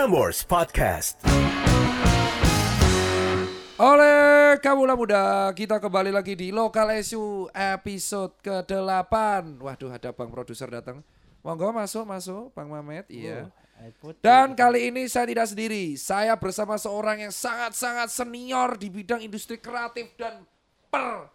Prambors Podcast. Oleh Kamula Muda, kita kembali lagi di Lokal SU episode ke-8. Waduh, ada Bang produser datang. Monggo masuk, masuk, Bang Mamet. Iya. Dan kali ini saya tidak sendiri. Saya bersama seorang yang sangat-sangat senior di bidang industri kreatif dan per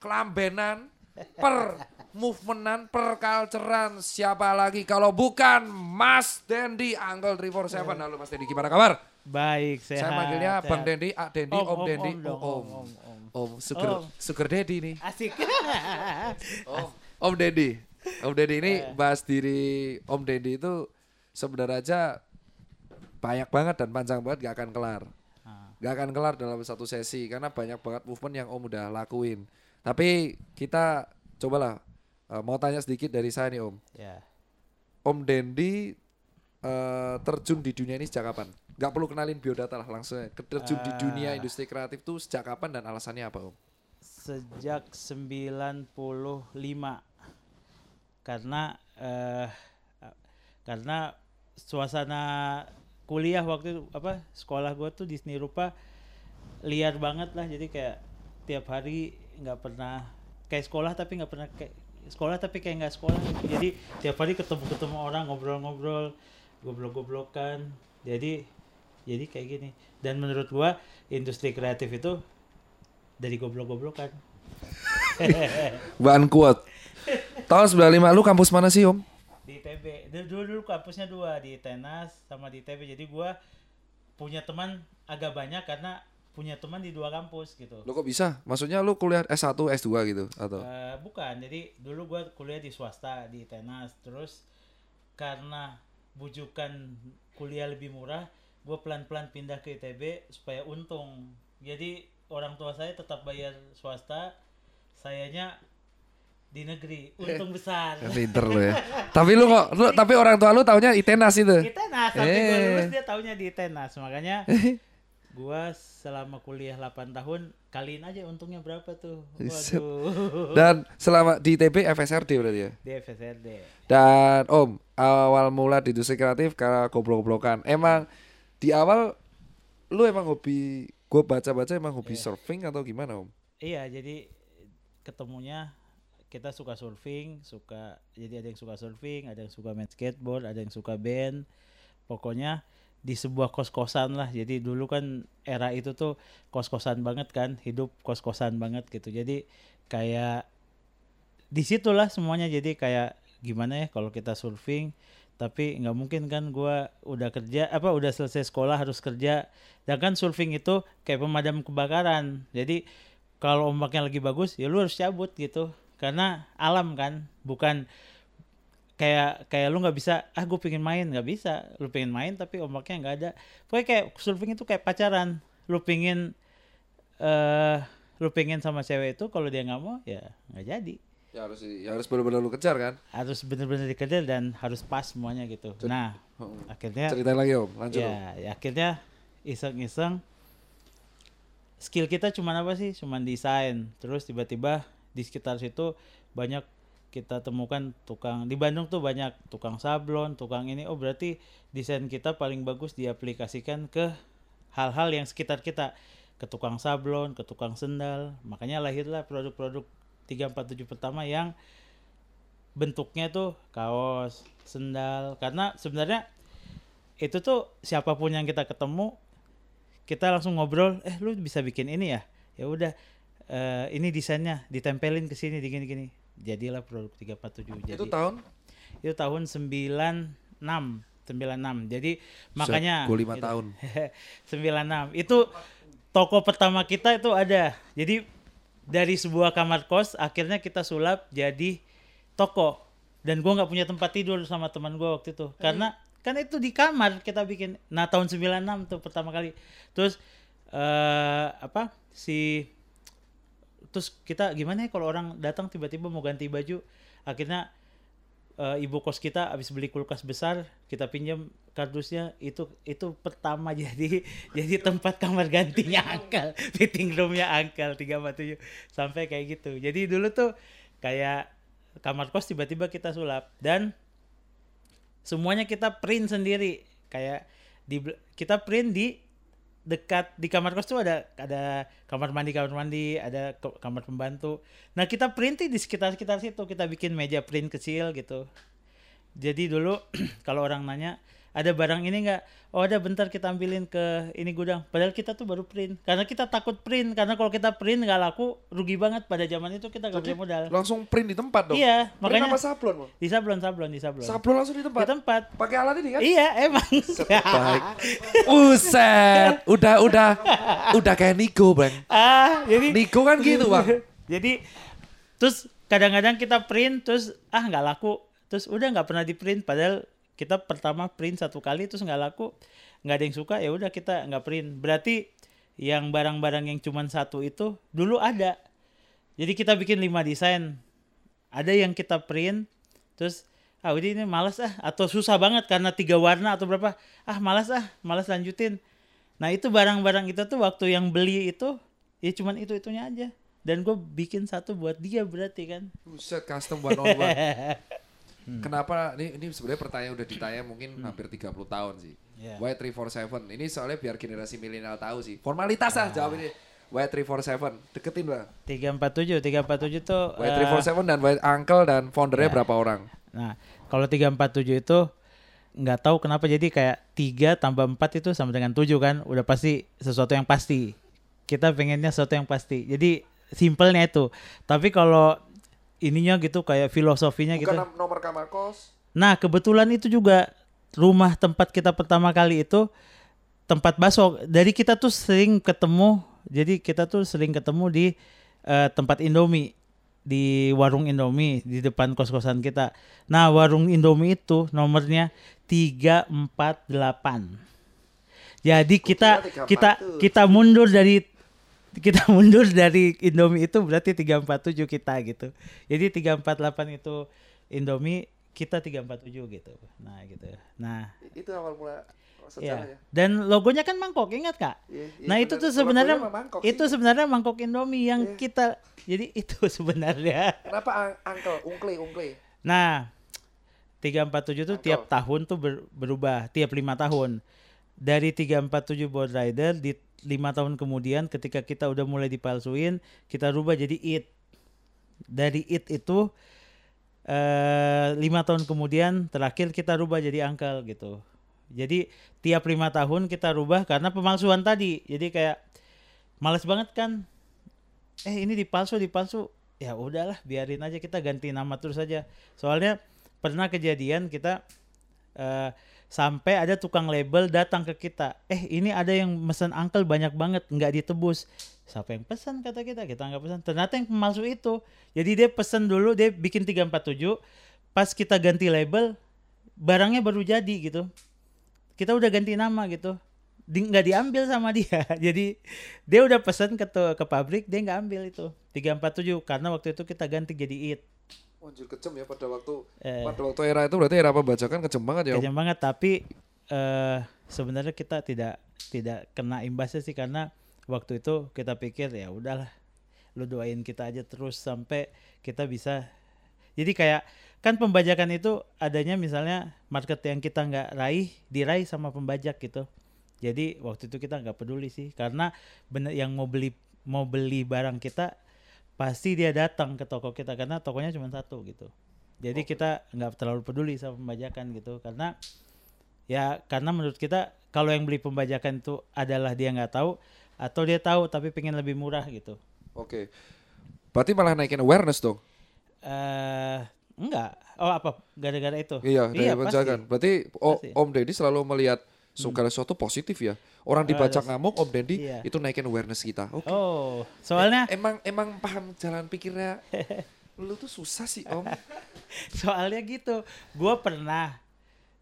kelambenan, per movementan, per culturean. Siapa lagi kalau bukan Mas Dendi, Uncle Trevor Seven. Halo Mas Dendi, gimana kabar? Baik, sehat. Saya manggilnya sehat. Bang Dendi, Ak Dendi, Om, Dendi, om Om. om, om, om. Om, Sugar, Om. Sugar Daddy nih. Asik. Om, Om Dendi. Om Dendi ini Eh. bahas diri Om Dendi itu sebenarnya aja banyak banget dan panjang banget gak akan kelar. Ah. Gak akan kelar dalam satu sesi karena banyak banget movement yang Om udah lakuin. Tapi kita cobalah eh, mau tanya sedikit dari saya nih Om. ya. Om Dendi eh, terjun di dunia ini sejak kapan? Gak perlu kenalin biodata lah langsung terjun di dunia Ah. industri kreatif tuh sejak kapan dan alasannya apa Om? Sejak 95 karena eh karena suasana kuliah waktu apa sekolah gua tuh di seni rupa liar banget lah jadi kayak tiap hari nggak pernah kayak sekolah tapi nggak pernah kayak sekolah tapi kayak nggak sekolah. Jadi tiap hari ketemu ketemu orang ngobrol-ngobrol goblok-goblokan. Jadi jadi kayak gini. Dan menurut gua industri kreatif itu dari goblok-goblokan. Bahan quote. Tahun 95 lu kampus mana sih Om? di ITB dulu, dulu dulu kampusnya dua di Tenas sama di ITB jadi gua punya teman agak banyak karena punya teman di dua kampus gitu Lo kok bisa? Maksudnya lu kuliah S1, S2 gitu atau? Eh, bukan jadi dulu gua kuliah di swasta di Tenas terus karena bujukan kuliah lebih murah gua pelan-pelan pindah ke ITB supaya untung jadi orang tua saya tetap bayar swasta sayanya di negeri untung besar Pinter lu ya. tapi lu kok lu, tapi orang tua lu taunya Itenas itu. di Tenas sampai gue Eh. lulus dia taunya di Tenas makanya gua selama kuliah 8 tahun kaliin aja untungnya berapa tuh waduh Dan selama di ITB FSRD berarti ya. di FSRD Dan Om, awal mula di industri kreatif karena goblok-goblokan. Emang di awal lu emang hobi gue baca-baca emang hobi surfing atau gimana Om? iya jadi ketemunya kita suka surfing suka jadi ada yang suka surfing ada yang suka main skateboard ada yang suka band pokoknya di sebuah kos-kosan lah. Jadi dulu kan era itu tuh kos-kosan banget kan hidup kos-kosan banget gitu. Jadi kayak di situlah semuanya. Jadi kayak gimana ya kalau kita surfing tapi nggak mungkin kan gua udah kerja apa udah selesai sekolah harus kerja. Dan kan surfing itu kayak pemadam kebakaran. Jadi kalau ombaknya lagi bagus ya lu harus cabut gitu. Karena alam kan bukan kayak kayak lu nggak bisa ah gue pengen main. Nggak bisa. Lu pengen main tapi ombaknya nggak ada. Pokoknya kayak surfing itu kayak pacaran. Lu pengen eh lu pengen sama cewek itu kalau dia nggak mau ya nggak jadi. Ya harus ya harus benar-benar lu kejar kan? harus bener-bener dikejar dan harus pas semuanya gitu. Nah akhirnya Ceritain lagi Om, lanjut Om. ya, ya akhirnya iseng-iseng. Skill kita cuman apa sih? Cuman desain. Terus tiba-tiba di sekitar situ banyak kita temukan tukang di Bandung tuh banyak tukang sablon tukang ini. Oh berarti desain kita paling bagus diaplikasikan ke hal-hal yang sekitar kita. Ke tukang sablon ke tukang sendal. Makanya lahirlah produk-produk 347 pertama yang bentuknya tuh kaos sendal. Karena sebenarnya itu tuh siapa pun yang kita ketemu kita langsung ngobrol eh lu bisa bikin ini ya? Ya udah eh, ini desainnya ditempelin ke sini di gini gini jadilah produk 347 jadi Itu tahun? Itu tahun 96 96 jadi makanya gue lima itu. tahun. 96 itu toko pertama kita itu ada. Jadi dari sebuah kamar kos akhirnya kita sulap jadi toko. Dan gua nggak punya tempat tidur sama teman gua waktu itu. Karena kan itu di kamar kita bikin. Nah tahun 96 tuh pertama kali. Terus eh apa si terus kita gimana ya kalau orang datang tiba-tiba mau ganti baju? Akhirnya eh, ibu kos kita habis beli kulkas besar kita pinjam kardusnya. Itu itu pertama jadi jadi tempat kamar gantinya angkel fitting roomnya angkel 347 sampai kayak gitu. Jadi dulu tuh kayak kamar kos tiba-tiba kita sulap. Dan semuanya kita print sendiri. Kayak di kita print di dekat di kamar kos tuh ada ada kamar mandi kamar mandi ada kamar pembantu. Nah kita print di sekitar sekitar situ. Kita bikin meja print kecil gitu. Jadi dulu kalau orang nanya ada barang ini nggak? Oh ada bentar kita ambilin ke ini gudang. Padahal kita tuh baru print. Karena kita takut print. Karena kalau kita print nggak laku rugi banget. Pada zaman itu kita nggak punya modal. langsung print di tempat dong. iya Print makanya apa sablon, di sablon sablon di sablon. Sablon langsung di di tempat. tempat Pakai alat ini kan? iya emang. Baik. Uset, udah udah. Udah kayak Niko, Bang. ah jadi Niko kan gitu, Bang. jadi terus kadang-kadang kita print terus ah nggak laku. Terus udah nggak pernah di print padahal kita pertama print satu kali terus nggak laku nggak ada yang suka ya udah kita nggak print. Berarti yang barang-barang yang cuman satu itu dulu ada. Jadi kita bikin lima desain. Ada yang kita print terus ah udah ini malas ah. Atau susah banget karena tiga warna atau berapa. Ah malas ah malas lanjutin. Nah itu barang-barang itu tuh waktu yang beli itu ya cuman itu itunya aja. Dan gue bikin satu buat dia berarti kan. Buset, custom one on one. Kenapa ini ini sebenarnya pertanyaan udah ditanya mungkin hampir 30 tahun sih. Yeah. Y347. Ini soalnya biar generasi milenial tahu sih. Formalitas lah jawab ini. Y347. Deketin lah. 347 347 tuh eh, Y347 dan Y Uncle dan foundernya berapa orang? Nah, kalau 347 itu nggak tahu kenapa jadi kayak 3 tambah 4 itu sama dengan 7 kan. Udah pasti sesuatu yang pasti. Kita pengennya sesuatu yang pasti. Jadi simpelnya itu. Tapi kalau ininya gitu kayak filosofinya gitu. Bukan nomor kamar kos. Nah, kebetulan itu juga rumah tempat kita pertama kali itu tempat bakso. Dari kita tuh sering ketemu, jadi kita tuh sering ketemu di eh, tempat Indomie di warung Indomie di depan kos-kosan kita. Nah, warung Indomie itu nomornya 348. Jadi kita kira 347. kita kita mundur dari kita mundur dari Indomie itu berarti 347 kita gitu. Jadi 348 itu Indomie, kita 347 gitu. Nah, gitu. Nah, Itu awal mula ya. Dan logonya kan mangkok, ingat Kak? Iya, iya, nah, itu tuh sebenarnya mangkok itu sih. sebenarnya mangkok Indomie yang Iya. kita jadi itu sebenarnya. Kenapa ang- Uncle? Ungkle, ungkle. Nah, 347 tuh Mangkok. tiap tahun tuh ber- berubah, tiap lima tahun. Dari 347 Board Rider di lima tahun kemudian ketika kita udah mulai dipalsuin, kita rubah jadi IT. Dari IT itu eh lima tahun kemudian terakhir kita rubah jadi Uncle gitu. Jadi tiap lima tahun kita rubah karena pemalsuan tadi. Jadi kayak males banget kan. Eh ini dipalsu dipalsu. Ya udahlah biarin aja kita ganti nama terus aja. Soalnya pernah kejadian kita eh sampai ada tukang label datang ke kita. Eh ini ada yang mesen Uncle banyak banget nggak ditebus. Siapa yang pesan kata kita? Kita nggak pesan. Ternyata yang pemalsu itu. Jadi dia pesan dulu dia bikin 347. Pas kita ganti label barangnya baru jadi gitu kita udah ganti nama gitu di, nggak diambil sama dia jadi dia udah pesan ke ke pabrik dia nggak ambil itu 347 karena waktu itu kita ganti jadi it Anjir kejem ya pada waktu Eh. pada waktu era itu berarti era pembajakan kejem banget ya. Om. kejam banget tapi eh sebenarnya kita tidak tidak kena imbasnya sih karena waktu itu kita pikir ya udahlah lu doain kita aja terus sampai kita bisa jadi kayak kan pembajakan itu adanya misalnya market yang kita nggak raih diraih sama pembajak gitu jadi waktu itu kita nggak peduli sih karena bener yang mau beli mau beli barang kita pasti dia datang ke toko kita karena tokonya cuma satu gitu jadi kita nggak terlalu peduli sama pembajakan gitu karena ya karena menurut kita kalau yang beli pembajakan itu adalah dia nggak tahu atau dia tahu tapi pengen lebih murah gitu Oke. Berarti malah naikin awareness dong. eh enggak oh apa gara-gara itu Iya, dari pasti. Berarti o- Pasti. Om Deddy selalu melihat segala sesuatu positif ya. Orang dibajak Ada- ngamuk Om Deddy Iya. itu naikin awareness kita. Oke. oh soalnya Eh, emang emang paham jalan pikirnya lu tuh susah sih Om. soalnya gitu gue pernah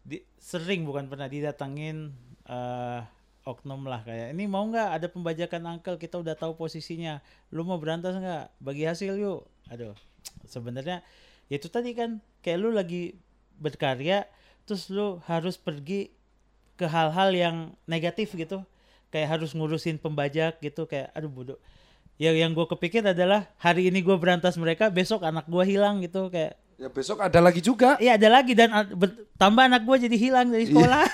di, sering bukan pernah didatengin eh oknum lah kayak ini mau nggak ada pembajakan angkel kita udah tahu posisinya lu mau berantas nggak bagi hasil yuk aduh sebenarnya ya itu tadi kan kayak lu lagi berkarya terus lu harus pergi ke hal-hal yang negatif gitu kayak harus ngurusin pembajak gitu kayak aduh bodoh ya yang gue kepikir adalah hari ini gue berantas mereka besok anak gue hilang gitu kayak Ya besok ada lagi juga. Iya ada lagi dan ber- tambah anak gue jadi hilang dari sekolah.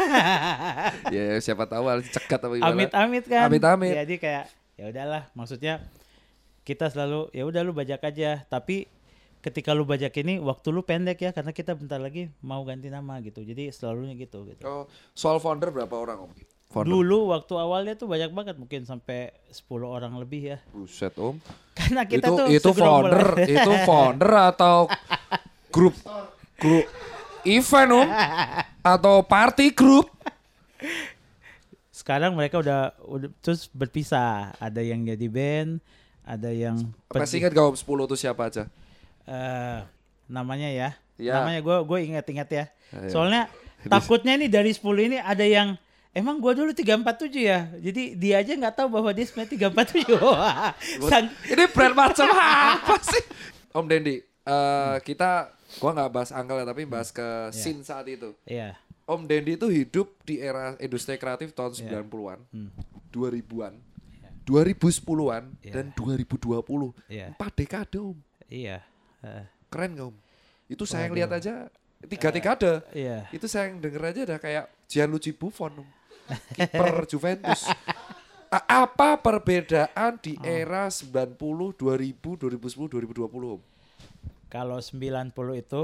ya siapa tahu harus cekat apa gimana. Amit-amit kan. Amit-amit. Jadi kayak ya udahlah, maksudnya kita selalu ya udah lu bajak aja, tapi ketika lu bajak ini waktu lu pendek ya karena kita bentar lagi mau ganti nama gitu. Jadi selalunya gitu gitu. Oh, soal founder berapa orang om? Founder. Dulu waktu awalnya tuh banyak banget mungkin sampai 10 orang lebih ya. Buset om. Karena kita itu tuh itu founder, itu founder atau grup grup event om atau party group? Sekarang mereka udah udah terus berpisah. Ada yang jadi band, ada yang Masih ingat gak om 10 itu siapa aja? Eh namanya ya. Iya. Namanya gue gue ingat-ingat ya. Ayo. Soalnya takutnya nih dari 10 ini ada yang emang gue dulu 347 ya. Jadi dia aja nggak tahu bahwa dia sebenarnya 347. Sang- Ini brand macam apa sih? Om Dendi, eh, kita gua nggak bahas angkel ya, tapi bahas ke scene saat itu. Iya. Om Dendi itu hidup di era industri kreatif tahun Iya. 90-an, Hmm. 2000-an, 2010-an, Iya. dan 2020. Iya. Empat dekade om. Iya. Eh, Keren om? Itu saya yang lihat aja tiga dekade. iya. Itu saya yang denger aja udah kayak Gianluigi Buffon. Kiper Juventus. A- apa perbedaan di Oh. era 90, 2000, 2010, 2020 om? Kalau 90 itu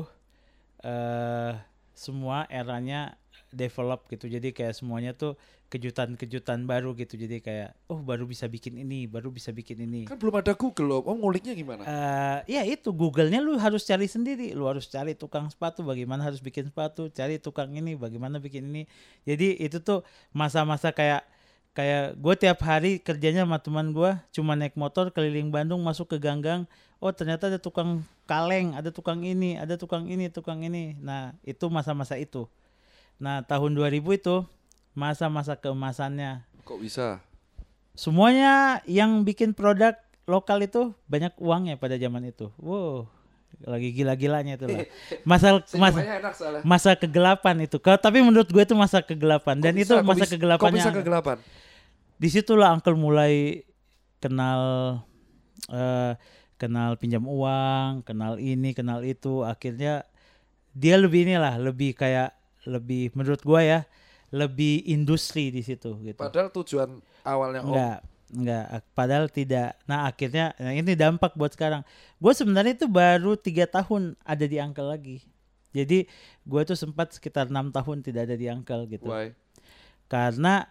eh semua eranya develop gitu. Jadi kayak semuanya tuh kejutan-kejutan baru gitu. Jadi kayak oh baru bisa bikin ini, baru bisa bikin ini. Kan belum ada Google om, om nguliknya gimana? eh ya itu Google-nya lu harus cari sendiri. Lu harus cari tukang sepatu bagaimana harus bikin sepatu, cari tukang ini bagaimana bikin ini. Jadi itu tuh masa-masa kayak kayak gue tiap hari kerjanya sama teman gue cuma naik motor keliling Bandung masuk ke ganggang. Oh ternyata ada tukang kaleng, ada tukang ini, ada tukang ini, tukang ini. Nah itu masa-masa itu. Nah tahun 2000 itu masa-masa keemasannya Kok bisa? semuanya yang bikin produk lokal itu banyak uangnya pada zaman itu. Wow, lagi gila-gilanya itu lah. Masa masa masa kegelapan itu. Kalau tapi menurut gue itu masa kegelapan dan Kok itu bisa? Kok masa bisa- kegelapannya. Kok bisa kegelapan? Di situlah Uncle mulai kenal eh kenal pinjam uang, kenal ini, kenal itu. Akhirnya dia lebih inilah, lebih kayak lebih menurut gua ya, lebih industri di situ gitu. Padahal tujuan awalnya om Enggak, enggak. ak- Padahal tidak. Nah akhirnya nah ini dampak buat sekarang. Gue sebenarnya itu baru tiga tahun ada di Angkel lagi. Jadi gue tuh sempat sekitar enam tahun tidak ada di Angkel gitu. Why? Karena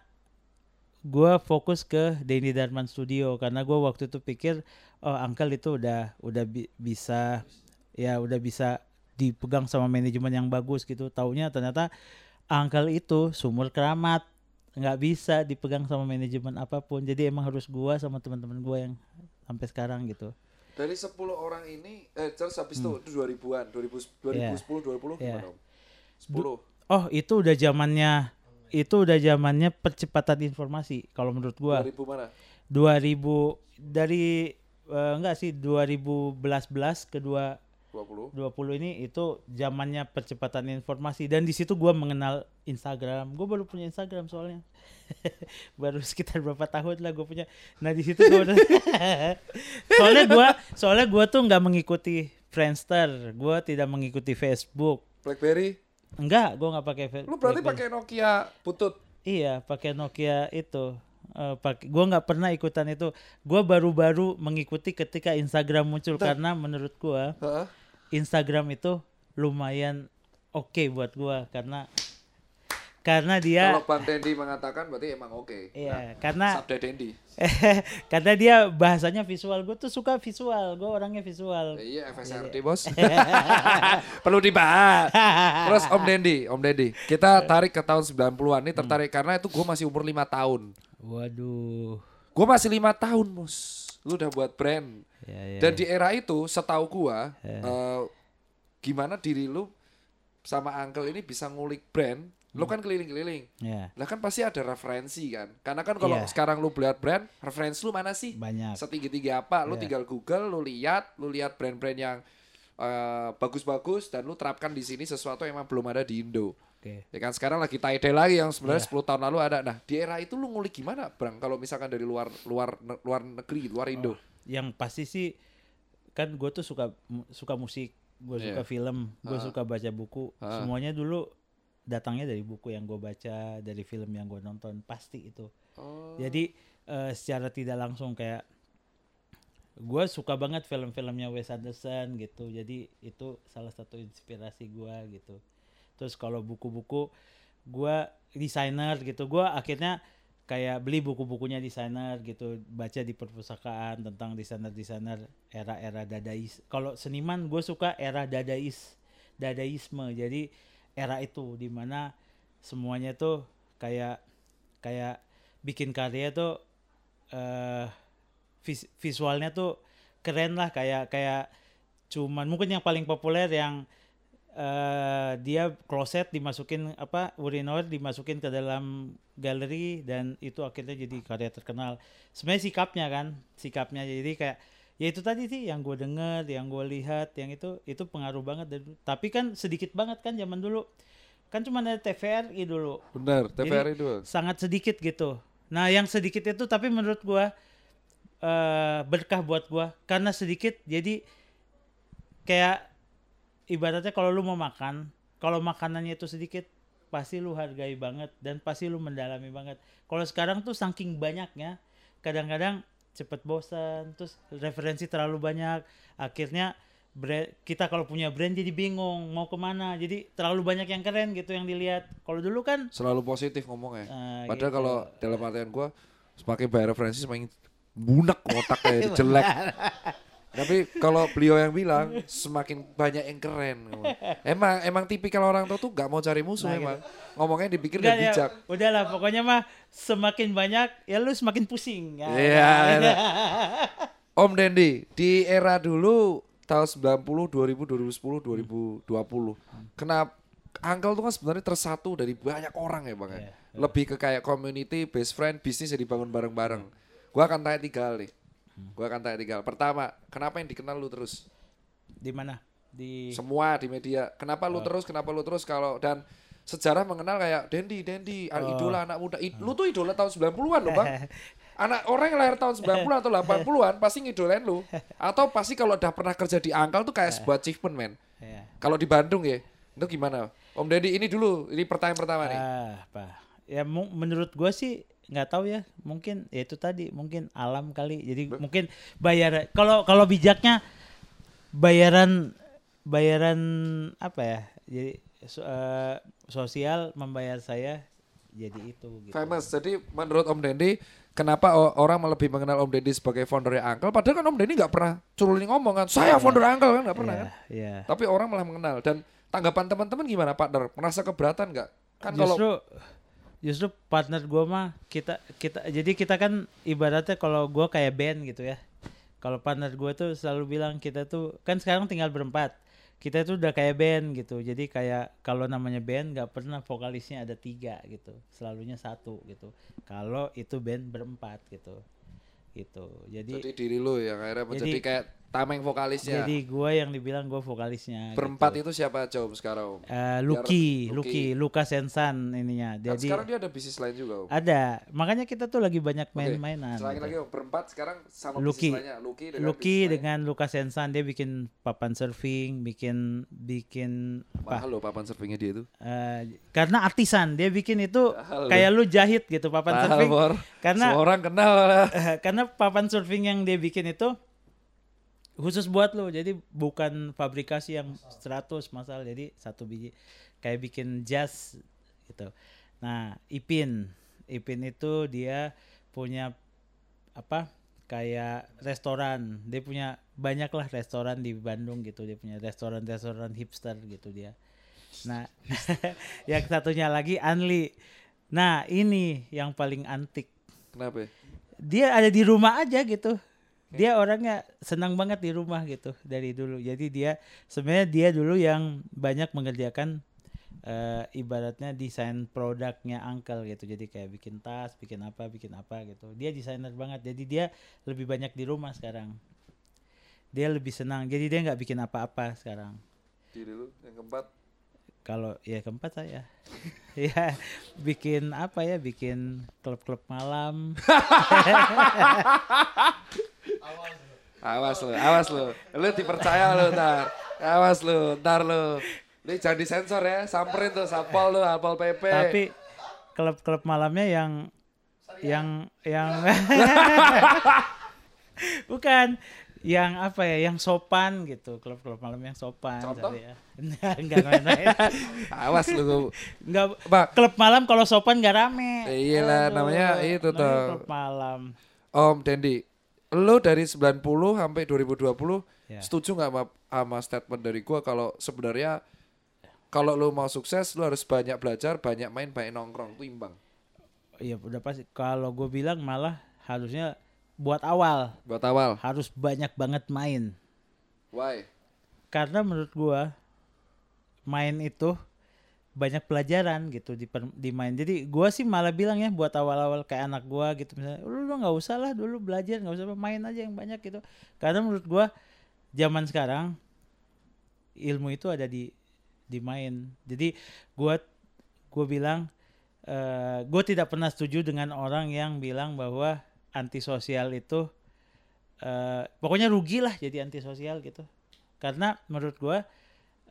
gue fokus ke Denny Darman Studio karena gue waktu itu pikir oh Angkel itu udah udah bi- bisa ya udah bisa dipegang sama manajemen yang bagus gitu. Taunya ternyata Angkel itu sumur keramat nggak bisa dipegang sama manajemen apa pun. Jadi emang harus gua sama teman-teman gua yang sampai sekarang gitu. Dari 10 orang ini, eh terus habis itu itu 2000-an, 2000, 2010, 2020 Hmm. Iya. gimana om? 10. Oh itu udah zamannya itu udah zamannya percepatan informasi kalau menurut gua. 2000 mana? 2000 dari eh, enggak sih 2011 ke 2 20. 20 ini itu zamannya percepatan informasi dan di situ gua mengenal Instagram. Gue baru punya Instagram soalnya. baru sekitar berapa tahun lah gue punya. Nah di situ gua udah soalnya gua soalnya gua tuh nggak mengikuti Friendster, gua tidak mengikuti Facebook. Blackberry? Enggak, gua nggak pakai Fe- Lu berarti pakai Nokia butut. Iya, pakai Nokia itu. Eh pakai gua nggak pernah ikutan itu. Gua baru-baru mengikuti ketika Instagram muncul karena menurut gua Heeh. Instagram itu lumayan oke buat gua karena karena dia Kalau Bang Dendi mengatakan berarti emang oke. iya karena Sabda Dendi. karena dia bahasanya visual gue tuh suka visual gue orangnya visual Ya, iya FSRD bos. Perlu dibahas. Terus Om Dendi, Om Dendi. Kita tarik ke tahun 90-an ini tertarik karena itu gue masih umur 5 tahun. waduh Gue masih lima tahun, Mus. Lu udah buat brand. ya, ya, Dan di era itu, setahu gua, eh, gimana diri lu sama Uncle ini bisa ngulik brand? Lu kan keliling-keliling. ya Lah kan pasti ada referensi kan. Karena kan kalau Iya. sekarang lu beliat brand, referensi lu mana sih? banyak Setinggi-tinggi apa? Lu Iya. tinggal Google, lu lihat, lu lihat brand-brand yang eh, bagus-bagus dan lu terapkan di sini sesuatu yang emang belum ada di Indo. Oke Ya kan sekarang lagi tie dye lagi yang sebenarnya Iya. 10 tahun lalu ada. Nah, di era itu lu ngulik gimana, Bang? Kalau misalkan dari luar luar luar negeri, luar Indo. yang pasti sih kan gue tuh suka suka musik gue Iya. suka film, gue Ah. suka baca buku. Ah. Semuanya dulu datangnya dari buku yang gue baca, dari film yang gue nonton, pasti itu. Oh. Jadi eh, secara tidak langsung kayak gue suka banget film-filmnya Wes Anderson gitu. Jadi itu salah satu inspirasi gue gitu. Terus kalau buku-buku gue desainer gitu. Gue akhirnya kayak beli buku-bukunya desainer gitu, baca di perpustakaan tentang desainer-desainer era-era dadais. Kalau seniman gue suka era dadais, dadaisme. Jadi era itu di mana semuanya tuh kayak kayak bikin karya tuh eh vis- visualnya tuh keren lah kayak kayak cuman mungkin yang paling populer yang eh dia kloset dimasukin apa urinoir dimasukin ke dalam galeri dan itu akhirnya jadi karya terkenal. Sebenarnya sikapnya kan sikapnya. Jadi kayak ya itu tadi sih yang gue denger yang gue lihat yang itu itu pengaruh banget dan tapi kan sedikit banget kan zaman dulu. Kan cuma ada TVRI dulu. Benar, TVRI Jadi, dulu. sangat sedikit gitu. Nah, yang sedikit itu tapi menurut gua eh berkah buat gua. Karena sedikit jadi kayak ibaratnya kalau lu mau makan, kalau makanannya itu sedikit pasti lu hargai banget dan pasti lu mendalami banget. Kalau sekarang tuh saking banyaknya kadang-kadang cepet bosan, terus referensi terlalu banyak, akhirnya brand, kita kalau punya brand jadi bingung mau ke mana, jadi terlalu banyak yang keren gitu yang dilihat. Kalau dulu kan Selalu positif ngomongnya. eh, Padahal gitu. kalau dalam artian gua semakin bayar referensi semakin bunek otaknya jelek. Tapi kalau beliau yang bilang semakin banyak yang keren. Emang emang tipikal orang tua tuh gak mau cari musuh Nah, emang. Ngomongnya dipikir Enggak dan ya, bijak. udahlah pokoknya mah semakin banyak ya lu semakin pusing. Ya, Iya, ya. Om Dendi, di era dulu tahun 90, 2000, 2010, 2020. Kenapa Uncle tuh kan sebenarnya tersatu dari banyak orang ya Bang ya. Iya, Lebih ke kayak community, best friend, bisnis yang dibangun bareng-bareng. Gua akan tanya tiga hal nih. Gua akan tanya tiga hal. Pertama, kenapa yang dikenal lu terus? Di mana? Di Semua di media. Kenapa lu terus? Kenapa lu terus kalau dan sejarah mengenal kayak Dendi, Dendi, al- idola anak muda. I- Lu tuh idola tahun 90-an loh, Bang. Anak orang yang lahir tahun 90 atau 80-an pasti ngidolain lu. Atau pasti kalau udah pernah kerja di Angkal tuh kayak sebuah achievement, men. ya. Kalau di Bandung ya, itu gimana? Om Dendi ini dulu, ini pertanyaan pertama nih. Ah, apa? Ya menurut gua sih nggak tahu ya mungkin ya itu tadi mungkin alam kali jadi mungkin bayar kalau kalau bijaknya bayaran bayaran apa ya jadi so- eh, sosial membayar saya jadi itu gitu. Famous. Jadi menurut Om Dendi, kenapa orang lebih mengenal Om Dendi sebagai foundernya Angkal? Padahal kan Om Dendi nggak pernah curulin ngomong kan, saya founder Angkal kan nggak pernah Iya, kan? iya. Tapi orang malah mengenal dan tanggapan teman-teman gimana partner? Merasa keberatan nggak? Kan kalau justru partner gua mah kita kita jadi kita kan ibaratnya kalau gua kayak band gitu ya. Kalau partner gua tuh selalu bilang kita tuh kan sekarang tinggal berempat. Kita tuh udah kayak band gitu. Jadi kayak kalau namanya band nggak pernah vokalisnya ada tiga gitu. Selalunya satu gitu. Kalau itu band berempat gitu. Gitu. Jadi jadi diri lu yang akhirnya menjadi Jadi- kayak tameng vokalisnya. jadi gua yang dibilang gua vokalisnya Berempat gitu. itu siapa Om sekarang Om? Biar- Lucky, Lucky. Lucky, Luka Sensan ininya. Kan Jadi sekarang dia ada bisnis lain juga Om. ada, makanya kita tuh lagi banyak main-mainan. Selagi gitu. lagi Om, berempat sekarang sama Lucky. bisnis lainnya. Lucky dengan Lucky dengan Luka Sensan dia bikin papan surfing, bikin bikin apa? Mahal loh papan surfingnya dia itu. eh, karena artisan dia bikin itu Mahal kayak lu jahit gitu papan Mahal, surfing. Bor. Karena Semua orang kenal lah. eh, karena papan surfing yang dia bikin itu khusus buat lu. Jadi bukan fabrikasi yang 100 masal jadi satu biji kayak bikin jas gitu. Nah, Ipin. Ipin itu dia punya apa? kayak restoran. Dia punya banyak lah restoran di Bandung gitu. Dia punya restoran-restoran hipster gitu dia. Nah, yang satunya lagi Anli. Nah, ini yang paling antik Kenapa? ya? dia ada di rumah aja gitu. Dia orangnya senang banget di rumah gitu dari dulu. Jadi dia sebenarnya dia dulu yang banyak mengerjakan eh, ibaratnya desain produknya Uncle gitu. Jadi kayak bikin tas, bikin apa, bikin apa gitu. Dia desainer banget. Jadi dia lebih banyak di rumah sekarang. Dia lebih senang. Jadi dia nggak bikin apa-apa sekarang. Diri lu yang keempat. Kalau ya keempat saya, ya bikin apa ya, bikin klub-klub malam. Awas lu, awas lu. Lu dipercaya lu ntar. Awas lu, ntar lu. Ini jangan disensor ya, samperin tuh Sapol lu, Apol PP. Tapi klub-klub malamnya yang yang yang bukan yang apa ya yang sopan gitu klub-klub malam yang sopan Contoh? ya enggak enggak main-main. Awas lu. enggak Pak, klub malam kalau sopan gak rame Iya lah, Aduh, namanya itu tuh. klub malam Om Dendi, lu dari 90 sampai 2020 Ya. setuju nggak sama, sama statement dari gua kalau sebenarnya kalau lu mau sukses lu harus banyak belajar, banyak main, banyak nongkrong, itu imbang. iya udah pasti kalau gue bilang malah harusnya buat awal Buat awal. harus banyak banget main Why? karena menurut gua main itu banyak pelajaran gitu di di main. Jadi gua sih malah bilang ya buat awal-awal kayak anak gua gitu misalnya lu lu nggak usah lah dulu belajar nggak usah main aja yang banyak gitu. Karena menurut gua zaman sekarang ilmu itu ada di di main. Jadi gua gua bilang eh gue tidak pernah setuju dengan orang yang bilang bahwa antisosial itu eh pokoknya rugi lah jadi antisosial gitu. Karena menurut gua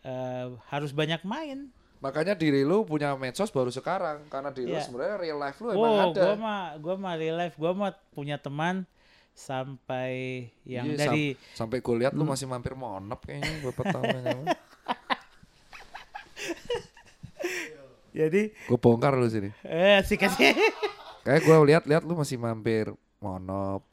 eh harus banyak main. Makanya diri lu punya medsos baru sekarang karena diri lu Iya. sebenarnya real life lu emang Wow, ada. gua mah gua mah real life, gua mah punya teman sampai yang Iya, dari sam- sampai gue lihat lu masih mampir monop kayaknya beberapa tahun jadi Gue bongkar lu sini. eh sih kasih. Kayak gue lihat-lihat lu masih mampir monop.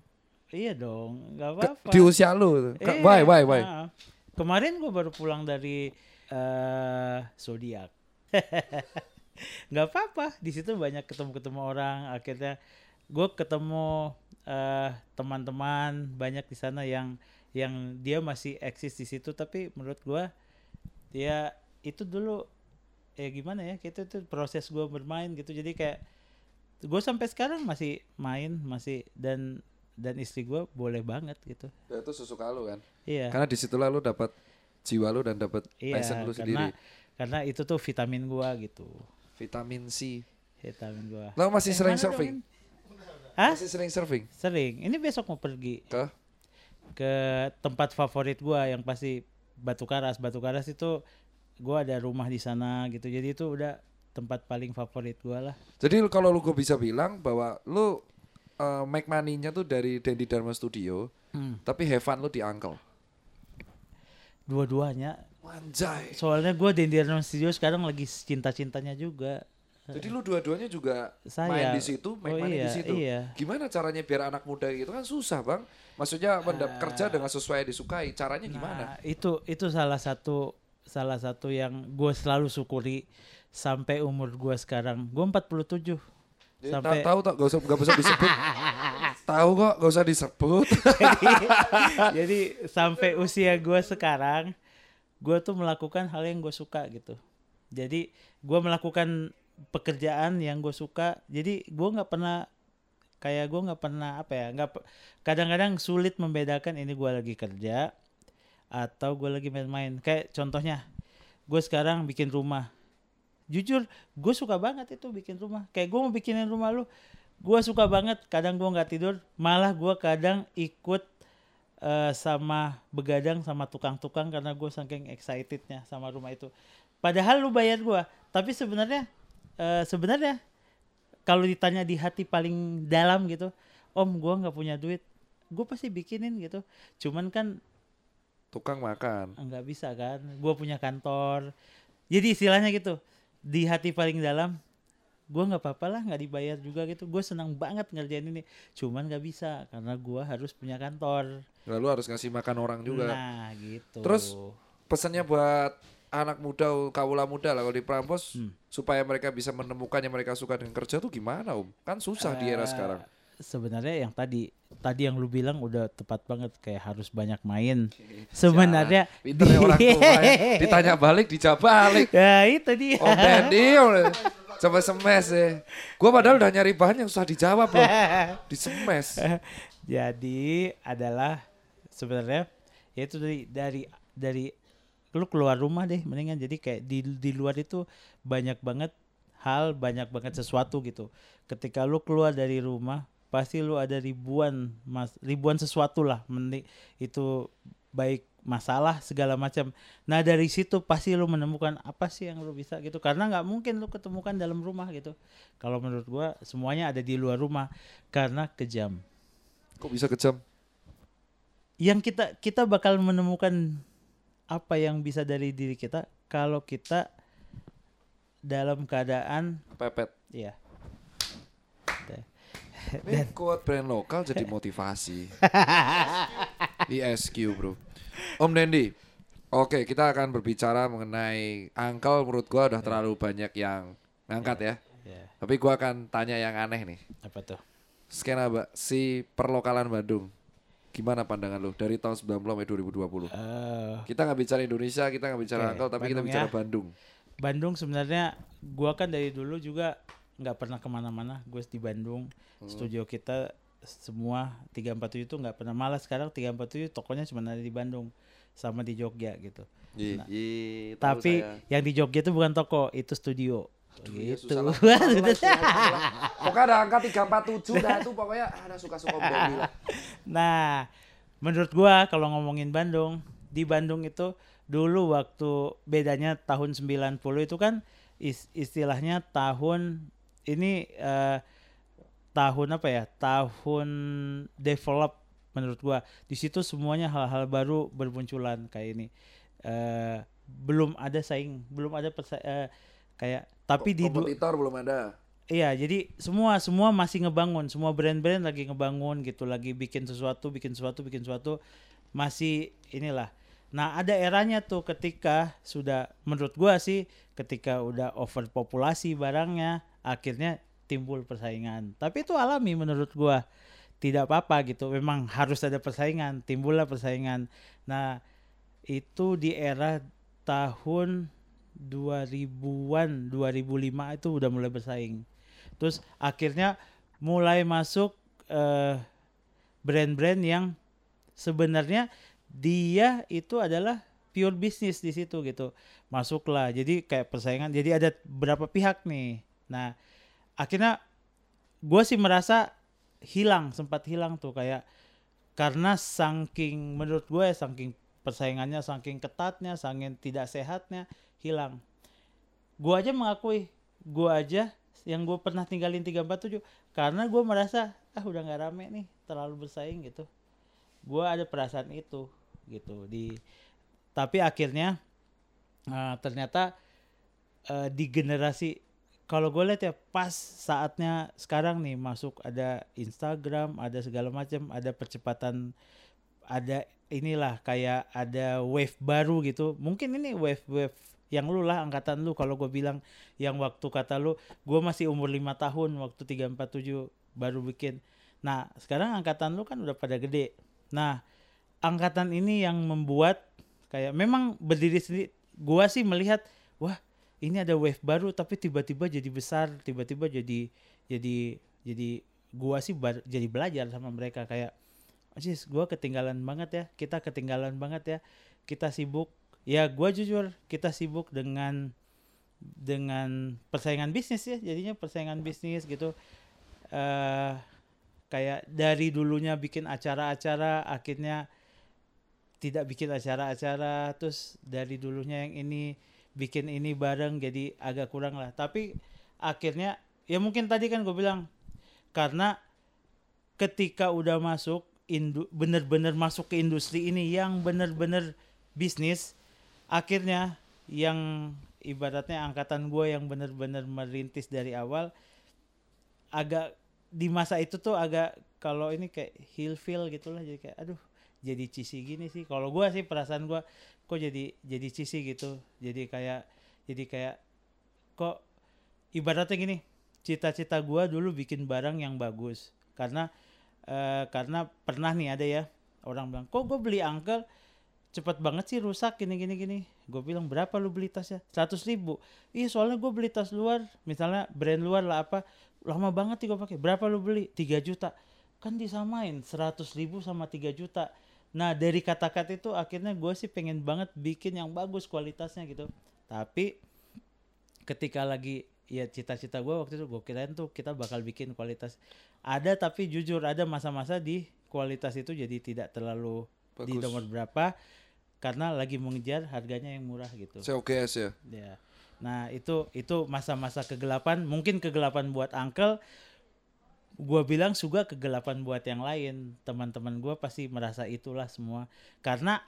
iya dong, nggak apa-apa. di usia lu. Iya, Why, why, why? nah. Kemarin gua baru pulang dari eh zodiak. nggak apa-apa, di situ banyak ketemu-ketemu orang. Akhirnya gue ketemu eh teman-teman banyak di sana yang yang dia masih eksis di situ tapi menurut gua dia itu dulu ya gimana ya itu itu proses gua bermain gitu jadi kayak gue sampai sekarang masih main masih dan dan istri gua boleh banget gitu Ya, itu sesuka lu kan. iya Karena di situlah lu dapat jiwa lu dan dapat iya passion lu karena sendiri. karena itu tuh vitamin gua gitu Vitamin C. vitamin gua Lo masih Eh, sering surfing? dong? Hah? Masih sering surfing? sering ini besok mau pergi Ke? ke tempat favorit gua yang pasti Batu Karas. Batu Karas itu gua ada rumah di sana gitu. Jadi itu udah tempat paling favorit gua lah. Jadi kalau lu gue bisa bilang bahwa lu uh, make money-nya tuh dari Dendi Dharma Studio, Hmm. tapi have fun lu di Uncle. Dua-duanya. Anjay. Soalnya gua di Indian Studio sekarang lagi cinta-cintanya juga. Jadi lu dua-duanya juga Saya. main di situ, make Oh money iya, di situ. iya. Gimana caranya biar anak muda gitu kan susah, Bang. Maksudnya mendap kerja dengan sesuai yang disukai. Caranya gimana? Nah, itu itu salah satu salah satu yang gue selalu syukuri sampai umur gua sekarang. Gue 47. Jadi, sampai- ta- tahu tak gak usah gak usah disebut. tahu kok gak usah disebut. jadi, jadi sampai usia gue sekarang gue tuh melakukan hal yang gue suka gitu. Jadi gue melakukan pekerjaan yang gue suka. Jadi gue nggak pernah kayak gue nggak pernah apa ya nggak kadang-kadang sulit membedakan ini gue lagi kerja atau gue lagi main-main. Kayak contohnya gue sekarang bikin rumah. Jujur gue suka banget itu bikin rumah. Kayak gue mau bikinin rumah lu gue suka banget kadang gue nggak tidur malah gue kadang ikut eh, sama begadang sama tukang-tukang karena gue saking excitednya sama rumah itu. Padahal lu bayar gue tapi sebenarnya eh, sebenarnya kalau ditanya di hati paling dalam gitu om gue nggak punya duit gue pasti bikinin gitu. Cuman kan Tukang makan. nggak bisa kan gue punya kantor. Jadi istilahnya gitu di hati paling dalam gue nggak apa-apa lah nggak dibayar juga gitu gue senang banget ngerjain ini cuman nggak bisa karena gue harus punya kantor Lalu harus ngasih makan orang juga. nah gitu Terus, Pesannya buat anak muda, kawula muda lah kalau di Prampos Hmm. supaya mereka bisa menemukan yang mereka suka dengan kerja tuh gimana, Om? Kan susah di era Eh, sekarang. sebenarnya yang tadi tadi yang lu bilang udah tepat banget kayak harus banyak main sebenarnya Pinternya orang tua ya. Ditanya balik, dijawab balik. ya itu dia Om Dendi, Om. coba semes ya. Gua padahal udah nyari bahan yang susah dijawab loh. Di semes. Jadi adalah sebenarnya ya itu dari dari dari lu keluar rumah deh mendingan jadi kayak di di luar itu banyak banget hal banyak banget sesuatu gitu. Ketika lu keluar dari rumah pasti lu ada ribuan mas ribuan sesuatu lah Mending itu baik masalah segala macam nah dari situ pasti lu menemukan apa sih yang lu bisa gitu karena nggak mungkin lu ketemukan dalam rumah gitu kalau menurut gua semuanya ada di luar rumah karena kejam Kok bisa kejam? yang kita kita bakal menemukan apa yang bisa dari diri kita kalau kita dalam keadaan Pepet. ya Ini quote brand lokal jadi motivasi. ISQ bro. Om Dendi. Oke, kita akan berbicara mengenai angkel menurut gua udah terlalu banyak yang ngangkat ya. ya Tapi gua akan tanya yang aneh nih. apa tuh Skena Mbak, si perlokalan Bandung. Gimana pandangan lu dari tahun 90 sampai 2020? Eh, Kita nggak bicara Indonesia, kita nggak bicara angkel, tapi kita bicara ya. Bandung. Bandung sebenarnya gua kan dari dulu juga nggak pernah ke mana-mana gue di Bandung studio kita semua 347 itu nggak pernah malas sekarang 347 tokonya cuma ada di Bandung sama di Jogja gitu Iya, Nah, tahu tapi saya. yang di Jogja itu bukan toko itu studio Iya, gitu susah lah. Susah lah, susah lah. Pokoknya ada angka 347 dah itu pokoknya ada suka-suka lah. Nah, menurut gua kalau ngomongin Bandung, di Bandung itu dulu waktu bedanya tahun 90 itu kan is- istilahnya tahun ini eh, tahun apa ya? Tahun develop menurut gua. Di situ semuanya hal-hal baru bermunculan kayak ini. Eh, belum ada saing, belum ada persa- eh, kayak tapi di du- kompetitor belum ada. Iya, jadi semua semua masih ngebangun, semua brand-brand lagi ngebangun gitu, lagi bikin sesuatu, bikin sesuatu, bikin sesuatu, masih inilah. Nah, ada eranya tuh ketika sudah menurut gua sih ketika udah overpopulasi barangnya, akhirnya timbul persaingan. Tapi itu alami menurut gua. Tidak apa-apa gitu. Memang harus ada persaingan, timbullah persaingan. Nah, itu di era tahun 2000-an, 2005 itu udah mulai bersaing. Terus akhirnya mulai masuk eh, brand-brand yang sebenarnya dia itu adalah pure bisnis di situ gitu. Masuklah. Jadi kayak persaingan. Jadi ada berapa pihak nih. Nah, akhirnya gue sih merasa hilang, sempat hilang tuh kayak karena saking menurut gue saking persaingannya, saking ketatnya, saking tidak sehatnya hilang. Gue aja mengakui, gue aja yang gue pernah tinggalin 347 karena gue merasa ah udah nggak rame nih terlalu bersaing gitu gue ada perasaan itu gitu di tapi akhirnya eh, ternyata eh, di generasi kalau gue lihat ya pas saatnya sekarang nih masuk ada Instagram ada segala macam ada percepatan ada inilah kayak ada wave baru gitu. Mungkin ini wave wave yang lu lah angkatan lu. Kalau gue bilang yang waktu kata lu gue masih umur lima tahun waktu 347 baru bikin. Nah sekarang angkatan lu kan udah pada gede. Nah angkatan ini yang membuat kayak memang berdiri sendiri gua sih melihat wah ini ada wave baru tapi tiba-tiba jadi besar tiba-tiba jadi jadi jadi gua sih bar- jadi belajar sama mereka. Kayak Sis, gua ketinggalan banget ya kita ketinggalan banget ya kita sibuk. Ya gua jujur kita sibuk dengan dengan persaingan bisnis ya jadinya persaingan bisnis gitu. Eh kayak dari dulunya bikin acara-acara akhirnya tidak bikin acara-acara terus dari dulunya yang ini bikin ini bareng jadi agak kurang lah. Tapi akhirnya ya mungkin tadi kan gue bilang karena ketika udah masuk indu bener-bener masuk ke industri ini yang bener-bener bisnis akhirnya yang ibaratnya angkatan gue yang bener-bener merintis dari awal agak di masa itu tuh agak kalau ini kayak heel feel gitulah. Jadi kayak aduh jadi cheesy gini sih. Kalau gua sih perasaan gua kok jadi jadi cheesy gitu. Jadi kayak jadi kayak kok ibaratnya gini cita-cita gua dulu bikin barang yang bagus. Karena eh, karena pernah nih ada ya orang bilang kok gue beli angkel? Cepet banget sih rusak gini gini gini. Gue bilang berapa lu beli tasnya? Seratus ribu. Iya soalnya gue beli tas luar misalnya brand luar lah apa lama banget sih gue pakai. Berapa lu beli? 3 juta. Kan disamain 100 ribu sama 3 juta nah dari kata-kata itu akhirnya gue sih pengen banget bikin yang bagus kualitasnya gitu tapi ketika lagi ya cita-cita gue waktu itu gue kirain tuh kita bakal bikin kualitas ada tapi jujur ada masa-masa di kualitas itu jadi tidak terlalu di Bagus. nomor berapa karena lagi mengejar harganya yang murah gitu COGS ya. ya nah itu itu masa-masa kegelapan mungkin kegelapan buat uncle gua bilang juga kegelapan buat yang lain. Teman-teman gua pasti merasa itulah semua. Karena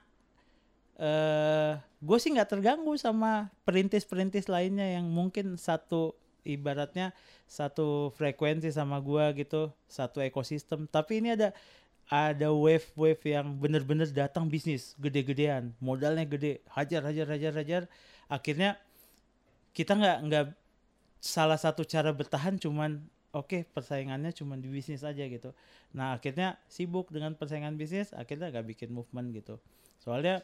eh gue sih nggak terganggu sama perintis-perintis lainnya yang mungkin satu ibaratnya satu frekuensi sama gua gitu satu ekosistem. Tapi ini ada ada wave-wave yang bener-bener datang bisnis gede-gedean. Modalnya gede. Hajar hajar hajar hajar. Akhirnya kita nggak nggak salah satu cara bertahan cuman oke persaingannya cuman di bisnis aja gitu. Nah akhirnya sibuk dengan persaingan bisnis akhirnya nggak bikin movement gitu. Soalnya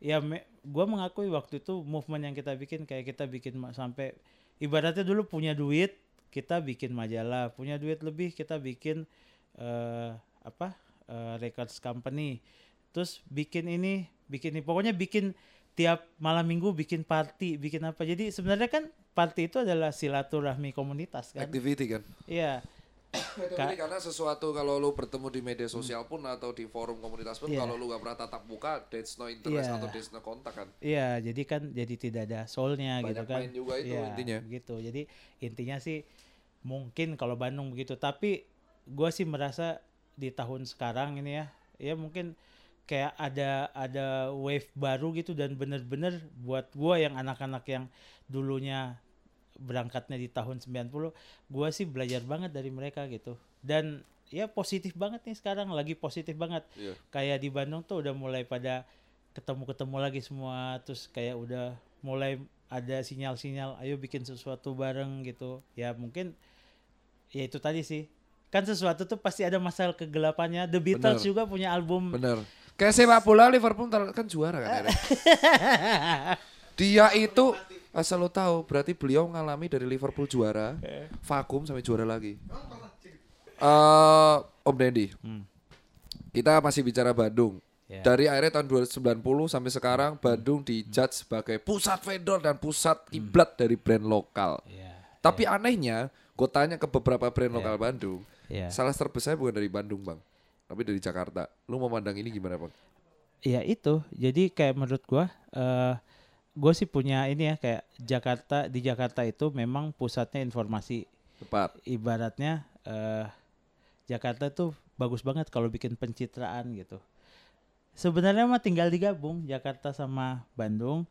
ya gue mengakui waktu itu movement yang kita bikin kayak kita bikin sampai ibaratnya dulu punya duit kita bikin majalah. Punya duit lebih kita bikin eh apa eh, records company. Terus bikin ini bikin ini. Pokoknya bikin tiap malam minggu bikin party bikin apa. Jadi sebenarnya kan party itu adalah silaturahmi komunitas kan Activity kan. iya Ka- karena sesuatu kalau lu bertemu di media sosial pun atau di forum komunitas pun Iya. kalau lu gak pernah tatap muka, that's no interest Iya. atau that's no kontak kan. Iya, jadi kan jadi tidak ada soulnya Banyak gitu kan. main juga itu Iya, intinya. Gitu. Jadi intinya sih mungkin kalau Bandung begitu, tapi gua sih merasa di tahun sekarang ini ya, ya mungkin kayak ada ada wave baru gitu dan bener-bener buat gua yang anak-anak yang dulunya berangkatnya di tahun 90 gua sih belajar banget dari mereka gitu dan ya positif banget nih sekarang lagi positif banget Iya. kayak di Bandung tuh udah mulai pada ketemu-ketemu lagi semua terus kayak udah mulai ada sinyal-sinyal ayo bikin sesuatu bareng gitu ya mungkin ya itu tadi sih kan sesuatu tuh pasti ada masalah kegelapannya The Beatles Bener. juga punya album Bener. Kayak sepak bola Liverpool kan juara kan. Dia itu asal lo tahu berarti beliau mengalami dari Liverpool juara, vakum sampai juara lagi. Eh Om Dendi, Hmm. kita masih bicara Bandung. Ya. Dari akhirnya tahun 2090 sampai sekarang Bandung dijudge sebagai pusat vendor dan pusat kiblat dari brand lokal. ya Tapi anehnya, gue tanya ke beberapa brand lokal Bandung, ya salah terbesar bukan dari Bandung bang, tapi dari Jakarta. Lu memandang ini gimana bang? ya itu jadi kayak menurut gua eh gue sih punya ini ya kayak Jakarta di Jakarta itu memang pusatnya informasi Tepat. ibaratnya eh Jakarta tuh bagus banget kalau bikin pencitraan gitu. Sebenarnya mah tinggal digabung Jakarta sama Bandung.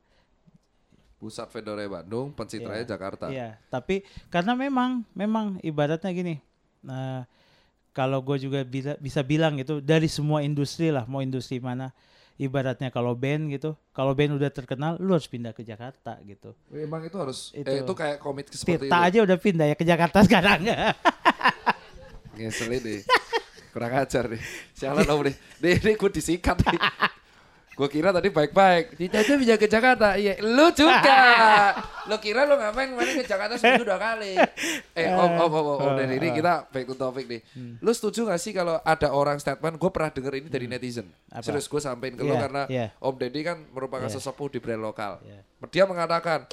Pusat vendornya Bandung, pencitraannya Iya. Jakarta. Iya, tapi karena memang memang ibaratnya gini. Nah, kalau gue juga bisa bisa bilang gitu dari semua industri lah, mau industri mana. Ibaratnya kalau band gitu, kalau band udah terkenal, lu harus pindah ke Jakarta gitu. Emang itu harus, Itu. eh, itu kayak komit seperti Tirta itu. aja udah pindah ya ke Jakarta sekarang. Ngeselin deh. Kurang ajar deh. Sialan om deh. Deh, deh gue disikat nih. Gue kira tadi baik-baik. Tidak aja bisa ke Jakarta. Iya, lu juga. lu kira lu ngapain kemarin ke Jakarta seminggu dua kali. Eh, om, om, om, om, om. dari ini kita back to topic nih. Lu setuju gak sih kalau ada orang statement, gue pernah denger ini dari netizen. Apa? Serius gue sampein ke lu Iya, karena iya. Om Deddy kan merupakan Iya. sesepuh di brand lokal. Iya. Dia mengatakan,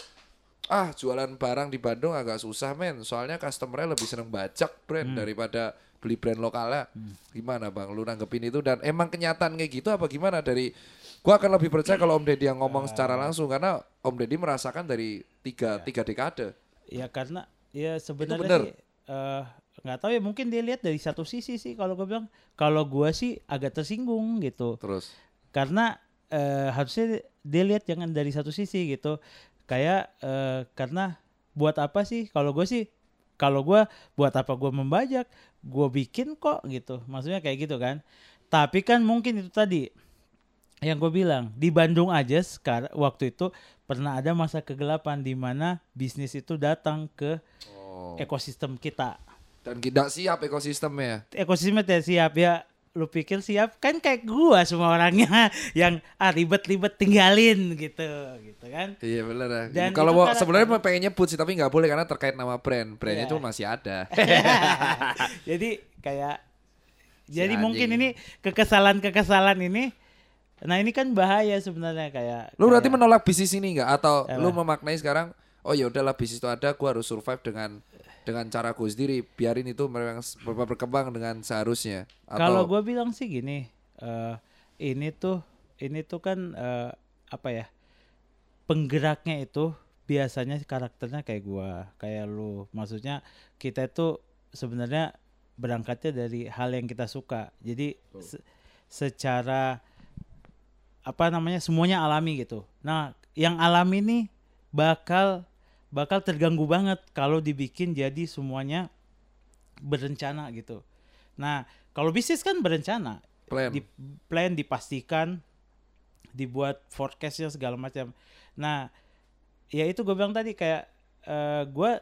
ah jualan barang di Bandung agak susah men soalnya customernya lebih seneng bajak brand daripada beli brand lokalnya gimana bang lu nanggepin itu dan emang kenyataan kayak gitu apa gimana dari gua akan lebih percaya kalau Om Deddy yang ngomong secara langsung karena Om Deddy merasakan dari tiga tiga dekade. Ya karena ya sebenarnya eh, nggak tahu ya mungkin dia lihat dari satu sisi sih kalau gue bilang. Kalau gua sih agak tersinggung gitu. Terus? Karena eh, harusnya dia lihat jangan dari satu sisi gitu. Kayak eh, karena buat apa sih? Kalau gue sih kalau gua buat apa gua membajak? Gue bikin kok gitu. Maksudnya kayak gitu kan. Tapi kan mungkin itu tadi yang gue bilang di Bandung aja sekarang waktu itu pernah ada masa kegelapan di mana bisnis itu datang ke oh. ekosistem kita. Dan tidak siap ekosistemnya ekosistemnya tidak siap ya. Lu pikir siap? Kan kayak gua semua orangnya yang ah ribet-ribet tinggalin gitu gitu kan? Iya bener ya. Dan kalau mau sebenarnya mau pengen nyebut sih tapi nggak boleh karena terkait nama brand. Brandnya cuma masih ada. Jadi kayak Si jadi mungkin anjing. ini kekesalan-kekesalan ini nah ini kan bahaya sebenarnya kayak Lu berarti kayak- menolak bisnis ini nggak atau lu memaknai sekarang oh ya udahlah bisnis itu ada gue harus survive dengan dengan cara gue sendiri biarin itu memang berkembang dengan seharusnya Kalau atau gue bilang sih gini, eh ini tuh ini tuh kan eh, apa ya penggeraknya itu biasanya karakternya kayak gua, kayak lu. Maksudnya kita itu sebenarnya berangkatnya dari hal yang kita suka. Jadi se- secara apa namanya semuanya alami gitu. Nah, yang alami nih bakal bakal terganggu banget kalau dibikin jadi semuanya berencana gitu. Nah, kalau bisnis kan berencana, plan di plan dipastikan, dibuat forecastnya segala macam. Nah, ya itu gue bilang tadi kayak eh gue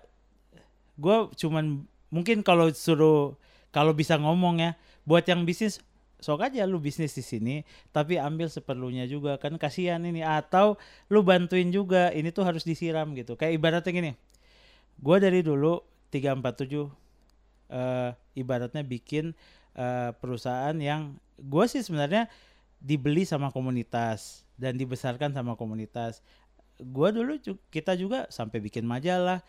gue cuman mungkin kalau suruh kalau bisa ngomong ya buat yang bisnis sok aja lu bisnis di sini tapi ambil seperlunya juga. Kan kasihan ini atau lu bantuin juga ini tuh harus disiram gitu. Kayak ibaratnya gini gue dari dulu 347 eh ibaratnya bikin eh, perusahaan yang gue sih sebenarnya dibeli sama komunitas dan dibesarkan sama komunitas. Gue dulu kita juga sampai bikin majalah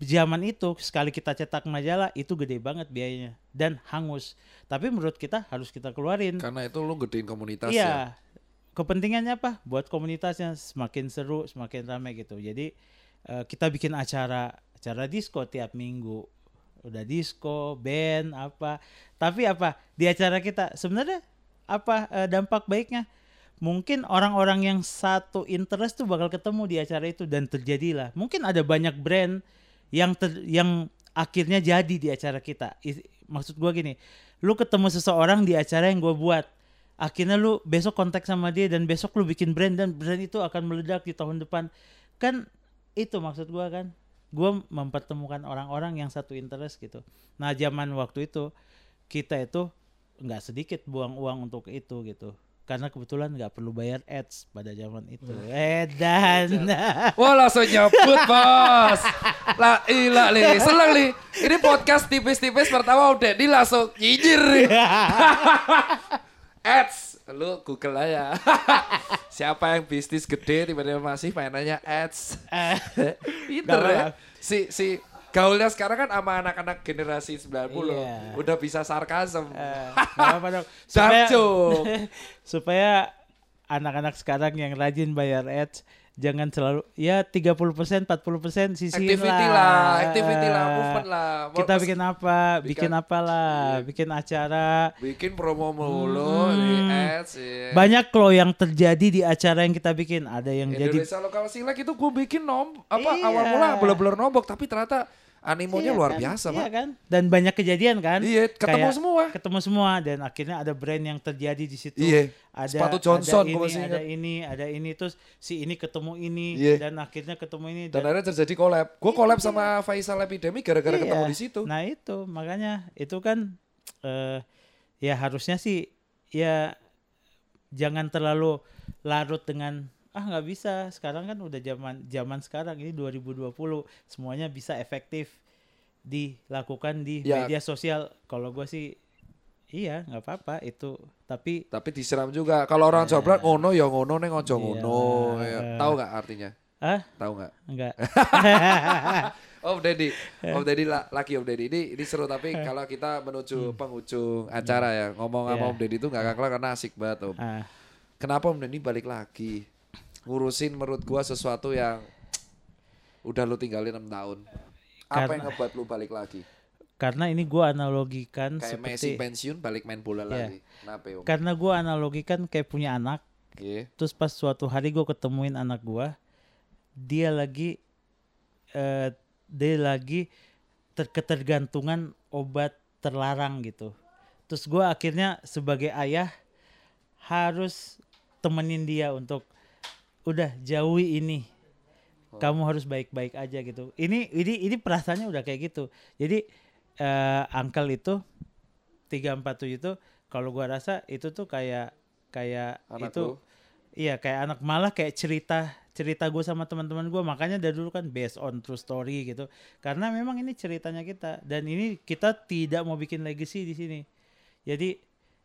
zaman itu sekali kita cetak majalah itu gede banget biayanya dan hangus tapi menurut kita harus kita keluarin karena itu lu gedein komunitas ya Iya. Kepentingannya apa? Buat komunitasnya semakin seru, semakin ramai gitu. Jadi eh, kita bikin acara acara disco tiap minggu. Udah disco, band apa. Tapi apa? Di acara kita sebenarnya apa eh, dampak baiknya? Mungkin orang-orang yang satu interest tuh bakal ketemu di acara itu dan terjadilah. Mungkin ada banyak brand yang ter- yang akhirnya jadi di acara kita. Maksud gua gini, lu ketemu seseorang di acara yang gua buat akhirnya lu besok kontak sama dia dan besok lu bikin brand dan brand itu akan meledak di tahun depan. Kan itu maksud gua kan. Gua mempertemukan orang-orang yang satu interest gitu. Nah zaman waktu itu kita itu nggak sedikit buang uang untuk itu gitu karena kebetulan nggak perlu bayar ads pada zaman itu. Eh dan Wah langsung nyebut bos. Lah ilah li. Seneng li. Ini podcast tipis-tipis pertama udah Ini langsung nyinyir. Ads. Lu google aja. Siapa yang bisnis gede Tiba-tiba masih mainannya ads? Pinter Nggak ya. Si si Gaulnya sekarang kan sama anak-anak generasi 90 Iya. Udah bisa sarkasm Eh, dong. Joke. supaya anak-anak sekarang yang rajin bayar ads jangan selalu ya 30% 40% sisihin Activity lah Activity lah Movement lah Kita bikin apa? Bikin Bikin- apalah, bikin acara. bikin promo mulu di Hmm. ads ya. Banyak loh yang terjadi di acara yang kita bikin. Ada yang jadi Indonesia lokal silat itu gue bikin nom apa Iya. awal mula beler-beler nombok tapi ternyata animonya Iya luar kan? biasa Iya pak kan? Dan banyak kejadian kan? iya ketemu Kayak semua Ketemu semua dan akhirnya ada brand yang terjadi di situ. iya Ada sepatu Johnson ada ini, masih ada ini, ada ini terus si ini ketemu ini Iya. dan akhirnya ketemu ini dan akhirnya terjadi collab gue collab sama Faisal Epidemi gara-gara Iya. ketemu di situ Nah itu makanya itu kan eh ya harusnya sih ya jangan terlalu larut dengan ah nggak bisa sekarang kan udah zaman zaman sekarang ini 2020 semuanya bisa efektif dilakukan di Ya. media sosial kalau gue sih iya nggak apa-apa itu tapi tapi disiram juga kalau orang Jawa Barat ngono ya ngono neng ojo Iya. ngono ya. tahu nggak artinya ah tahu nggak enggak Om Deddy, Eh. Om Deddy la- lagi Om Deddy ini ini seru tapi kalau kita menuju penghujung acara ya ngomong sama Hmm. Iya. Om Deddy itu nggak kelar karena asik banget Om. ah Kenapa Om Deddy balik lagi ngurusin menurut gua sesuatu yang udah lu tinggalin 6 tahun. Apa Karena- yang ngebuat lu balik lagi? karena ini gue analogikan Kayak Messi seperti pensiun balik main bola Iya. lagi. Kenapa Om? karena gue analogikan kayak punya anak Iya. terus pas suatu hari gue ketemuin anak gua dia lagi eh dia lagi ter- ketergantungan obat terlarang gitu terus gua akhirnya sebagai ayah harus temenin dia untuk udah jauhi ini. Kamu harus baik-baik aja gitu. Ini ini ini perasaannya udah kayak gitu. Jadi eh angkel itu 347 itu kalau gua rasa itu tuh kayak kayak Anak itu lu. Iya kayak anak malah kayak cerita cerita gue sama teman-teman gue makanya dari dulu kan based on true story gitu. Karena memang ini ceritanya kita. Dan ini kita tidak mau bikin legacy di sini. Jadi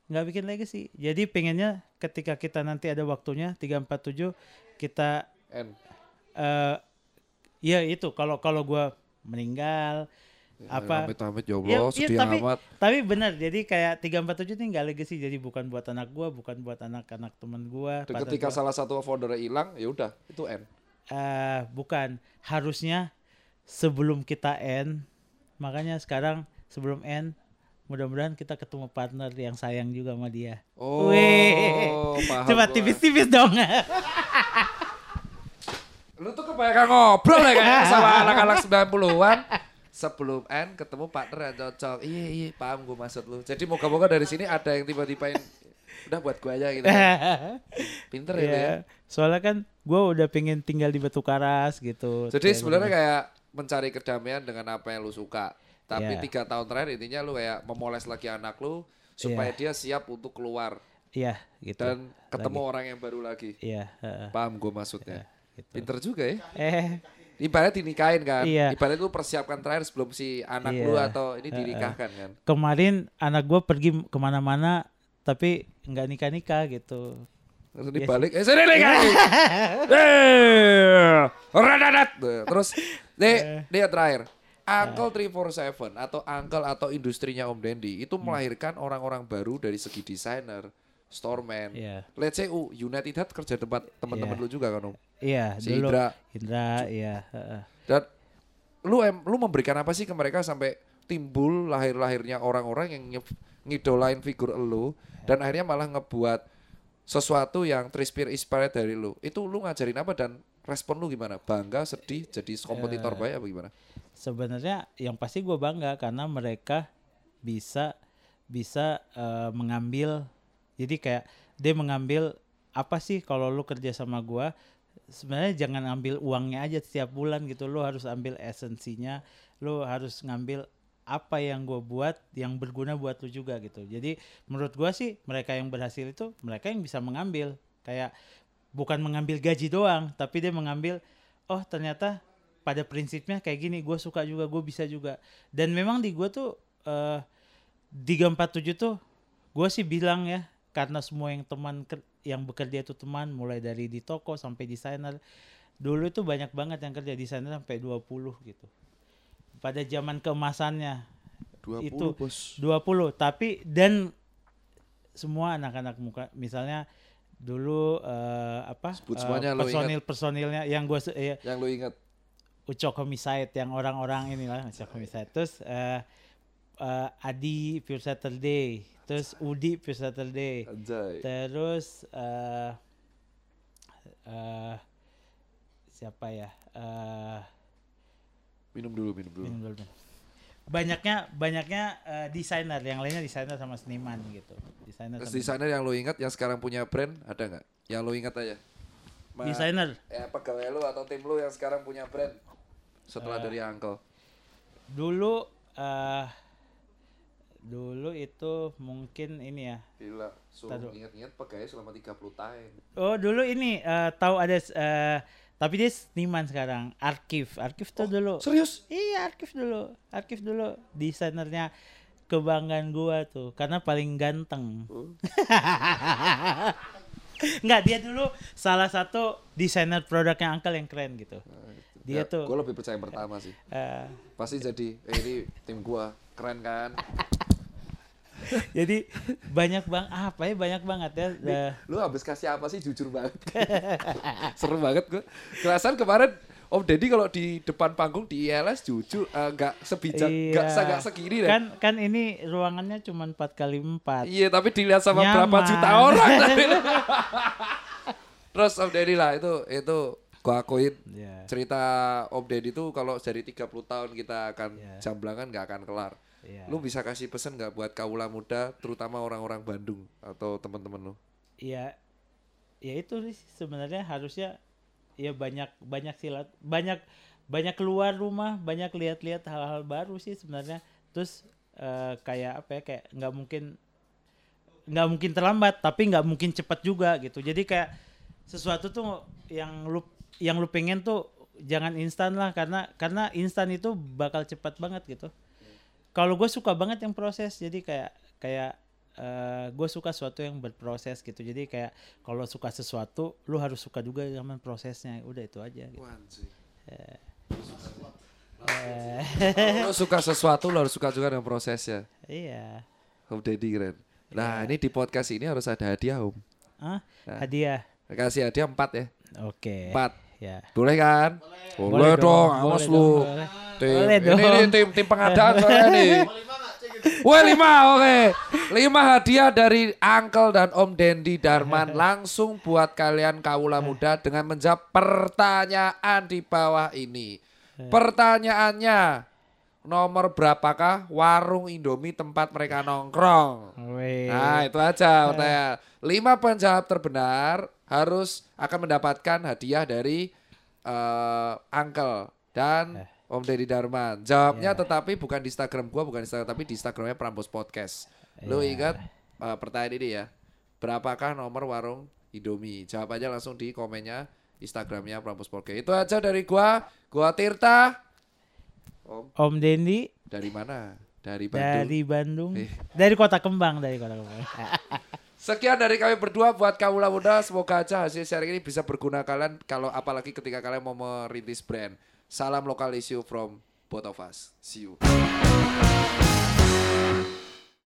nggak bikin legacy jadi pengennya ketika kita nanti ada waktunya 347 kita N. eh Iya itu kalau kalau gua meninggal apa Amit amit ya Ya, ya, tapi amat. tapi benar jadi kayak 347 ini nggak legacy jadi bukan buat anak gua bukan buat anak-anak teman partner ketika gua. salah satu founder hilang, ya udah, itu end. Eh, bukan harusnya sebelum kita end makanya sekarang sebelum end mudah-mudahan kita ketemu partner yang sayang juga sama dia Oh, Wih. paham coba tipis-tipis dong Lu tuh kebanyakan ngobrol ya kayaknya sama anak-anak 90-an. Sebelum end ketemu partner yang cocok. Iya, iya, paham gue maksud lu. Jadi moga-moga dari sini ada yang tiba-tiba udah buat gue aja gitu. Pinter ya, lu ya. Iya. soalnya kan gue udah pengen tinggal di Batu Karas gitu Jadi sebenarnya kayak mencari kedamaian dengan apa yang lu suka. Tapi Iya. tiga tahun terakhir intinya lu kayak memoles lagi anak lu supaya dia siap untuk keluar iya gitu dan ketemu orang yang baru lagi. iya heeh. Paham gue maksudnya. gitu. Pinter juga ya. eh Ibarat dinikahin kan. Iya. Ibarat lu persiapkan terakhir sebelum si anak Iya. lu atau ini dinikahkan kan. kemarin anak gue pergi ke mana-mana tapi nggak nikah nikah gitu Terus dibalik, eh sini nih kan. Eh, radadat. Terus, nih, nih yang terakhir. Uncle 347 atau Uncle atau industrinya Om Dendi itu melahirkan orang-orang baru dari segi desainer, storeman. Iya. Let's say uh, United Head kerja tempat teman-teman Iya. lu juga kan Om. iya Si dulu Indra. Indra iya heeh. Dan lu em, lu memberikan apa sih ke mereka sampai timbul lahir-lahirnya orang-orang yang ngidolain figur lu dan akhirnya malah ngebuat sesuatu yang terinspire inspired dari lu. Itu lu ngajarin apa dan respon lu gimana? Bangga, sedih, jadi kompetitor baik apa gimana? sebenarnya yang pasti gue bangga karena mereka bisa bisa eh, mengambil jadi kayak dia mengambil apa sih kalau lu kerja sama gua sebenarnya jangan ambil uangnya aja setiap bulan gitu lu harus ambil esensinya lu harus ngambil apa yang gue buat yang berguna buat lu juga gitu jadi menurut gua sih mereka yang berhasil itu mereka yang bisa mengambil kayak bukan mengambil gaji doang tapi dia mengambil oh ternyata pada prinsipnya kayak gini gue suka juga gue bisa juga dan memang di gue tuh eh 347 tuh gue sih bilang ya karena semua yang teman yang bekerja itu teman mulai dari di toko sampai desainer dulu itu banyak banget yang kerja desainer sampai 20 gitu pada zaman keemasannya 20 Itu. bos. 20 tapi dan semua anak-anak muka misalnya dulu eh, apa Sebut eh, semuanya, ingat. personil personilnya yang gue ya, Yang lu ingat Ucok Homicide yang orang-orang inilah Ucok Homicide terus eh eh, Adi Pure Saturday terus Udi Pure Saturday Anjay. terus eh eh siapa ya eh Minum dulu, minum dulu. minum dulu minum. Banyaknya banyaknya eh, desainer yang lainnya desainer sama seniman gitu desainer Terus desainer yang lu ingat yang sekarang punya brand ada nggak? Yang lu ingat aja. Ma- desainer Ya pegawai lu atau tim lu yang sekarang punya brand setelah Eh. dari Uncle. dulu eh dulu itu mungkin ini ya Gila, suruh ingat-ingat pegawai selama 30 tahun. Oh dulu ini eh, tahu ada eh, tapi dia seniman sekarang arkif arkif tuh dulu Serius? iya arkif dulu arkif dulu desainernya kebanggaan gua tuh karena paling ganteng Oh. Enggak dia dulu salah satu desainer produknya Uncle yang keren gitu dia tuh Gue lebih percaya yang pertama sih. eh, Pasti jadi, eh, ini tim gua keren kan? jadi banyak bang apa ya banyak banget ya eh, Lu habis kasih apa sih jujur banget. Seru banget gua. Kerasan kemarin Om Deddy kalau di depan panggung di ILS jujur eh, nggak sebijak, nggak iya. nggak segini deh. kan kan ini ruangannya cuma 4 kali 4 Iya, tapi dilihat sama Nyaman. berapa juta orang. Terus Om Deddy lah itu itu gua akuin Iya. cerita Om Deddy tuh kalau dari 30 tahun kita akan Iya. jamblangan nggak akan kelar. Iya. Lu bisa kasih pesan nggak buat kaula muda, terutama orang-orang Bandung atau teman-teman lu? ya ya itu sih sebenarnya harusnya ya banyak banyak silat banyak banyak keluar rumah banyak lihat-lihat hal-hal baru sih sebenarnya terus eh, kayak apa ya kayak nggak mungkin nggak mungkin terlambat tapi nggak mungkin cepat juga gitu jadi kayak sesuatu tuh yang lu yang lu pengen tuh jangan instan lah karena karena instan itu bakal cepat banget gitu kalau gue suka banget yang proses jadi kayak kayak gue suka sesuatu yang berproses gitu jadi kayak kalau suka sesuatu lu harus suka juga sama prosesnya udah itu aja gitu. Lo suka sesuatu lo harus suka juga dengan prosesnya. Iya. Om Deddy keren. Nah ini di podcast ini harus ada hadiah Om. Hah? Nah. Hadiah. Kasih hadiah empat ya. Oke. Empat. Ya. Boleh kan? Boleh Boleh, dong, dong, awas lu. boleh. Tim, Boleh ini, dong. ini tim tim pengadaan soalnya nih. Wah lima, oke. Lima hadiah dari Uncle dan Om Dendi Darman langsung buat kalian kaula muda dengan menjawab pertanyaan di bawah ini. Pertanyaannya, nomor berapakah warung Indomie tempat mereka nongkrong? Nah itu aja pertanyaan. Lima penjawab terbenar harus akan mendapatkan hadiah dari eh Uncle dan Om Deddy Darman. Jawabnya tetapi bukan di Instagram gua, bukan di Instagram tapi di Instagramnya Prambos Podcast. Lu ingat eh, pertanyaan ini ya? Berapakah nomor warung Indomie? Jawab aja langsung di komennya Instagramnya Prambos Podcast. Itu aja dari gua. Gua Tirta. Om Om Dendi dari mana? Dari Bandung. dari Bandung. Eh. Dari Kota Kembang, dari Kota Kembang. Sekian dari kami berdua buat kaula muda. Semoga aja hasil sharing ini bisa berguna kalian kalau apalagi ketika kalian mau merintis brand. Salam lokal issue from both of us. See you.